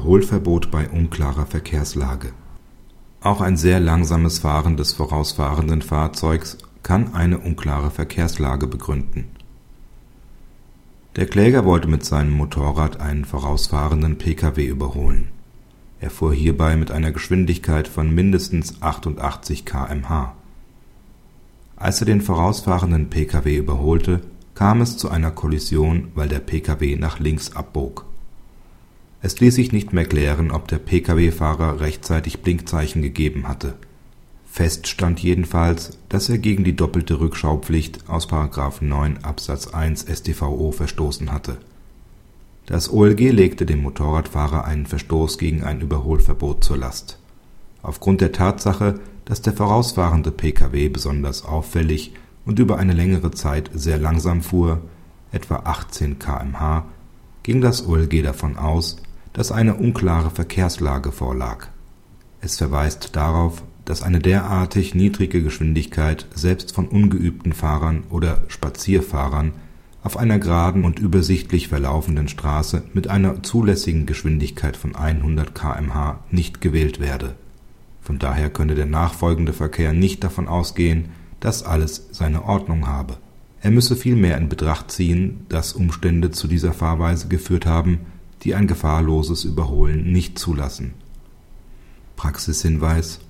Überholverbot bei unklarer Verkehrslage. Auch ein sehr langsames Fahren des vorausfahrenden Fahrzeugs kann eine unklare Verkehrslage begründen. Der Kläger wollte mit seinem Motorrad einen vorausfahrenden Pkw überholen. Er fuhr hierbei mit einer Geschwindigkeit von mindestens 88 km/h. Als er den vorausfahrenden Pkw überholte, kam es zu einer Kollision, weil der Pkw nach links abbog. Es ließ sich nicht mehr klären, ob der Pkw-Fahrer rechtzeitig Blinkzeichen gegeben hatte. Fest stand jedenfalls, dass er gegen die doppelte Rückschaupflicht aus § 9 Absatz 1 StVO verstoßen hatte. Das OLG legte dem Motorradfahrer einen Verstoß gegen ein Überholverbot zur Last. Aufgrund der Tatsache, dass der vorausfahrende Pkw besonders auffällig und über eine längere Zeit sehr langsam fuhr (etwa 18 km/h), ging das OLG davon aus, dass eine unklare Verkehrslage vorlag. Es verweist darauf, dass eine derartig niedrige Geschwindigkeit selbst von ungeübten Fahrern oder Spazierfahrern auf einer geraden und übersichtlich verlaufenden Straße mit einer zulässigen Geschwindigkeit von 100 km/h nicht gewählt werde. Von daher könne der nachfolgende Verkehr nicht davon ausgehen, dass alles seine Ordnung habe. Er müsse vielmehr in Betracht ziehen, dass Umstände zu dieser Fahrweise geführt haben, die ein gefahrloses Überholen nicht zulassen. Praxishinweis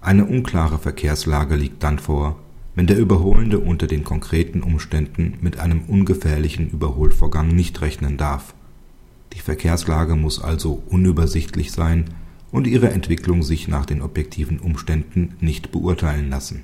Eine unklare Verkehrslage liegt dann vor, wenn der Überholende unter den konkreten Umständen mit einem ungefährlichen Überholvorgang nicht rechnen darf. Die Verkehrslage muss also unübersichtlich sein und ihre Entwicklung sich nach den objektiven Umständen nicht beurteilen lassen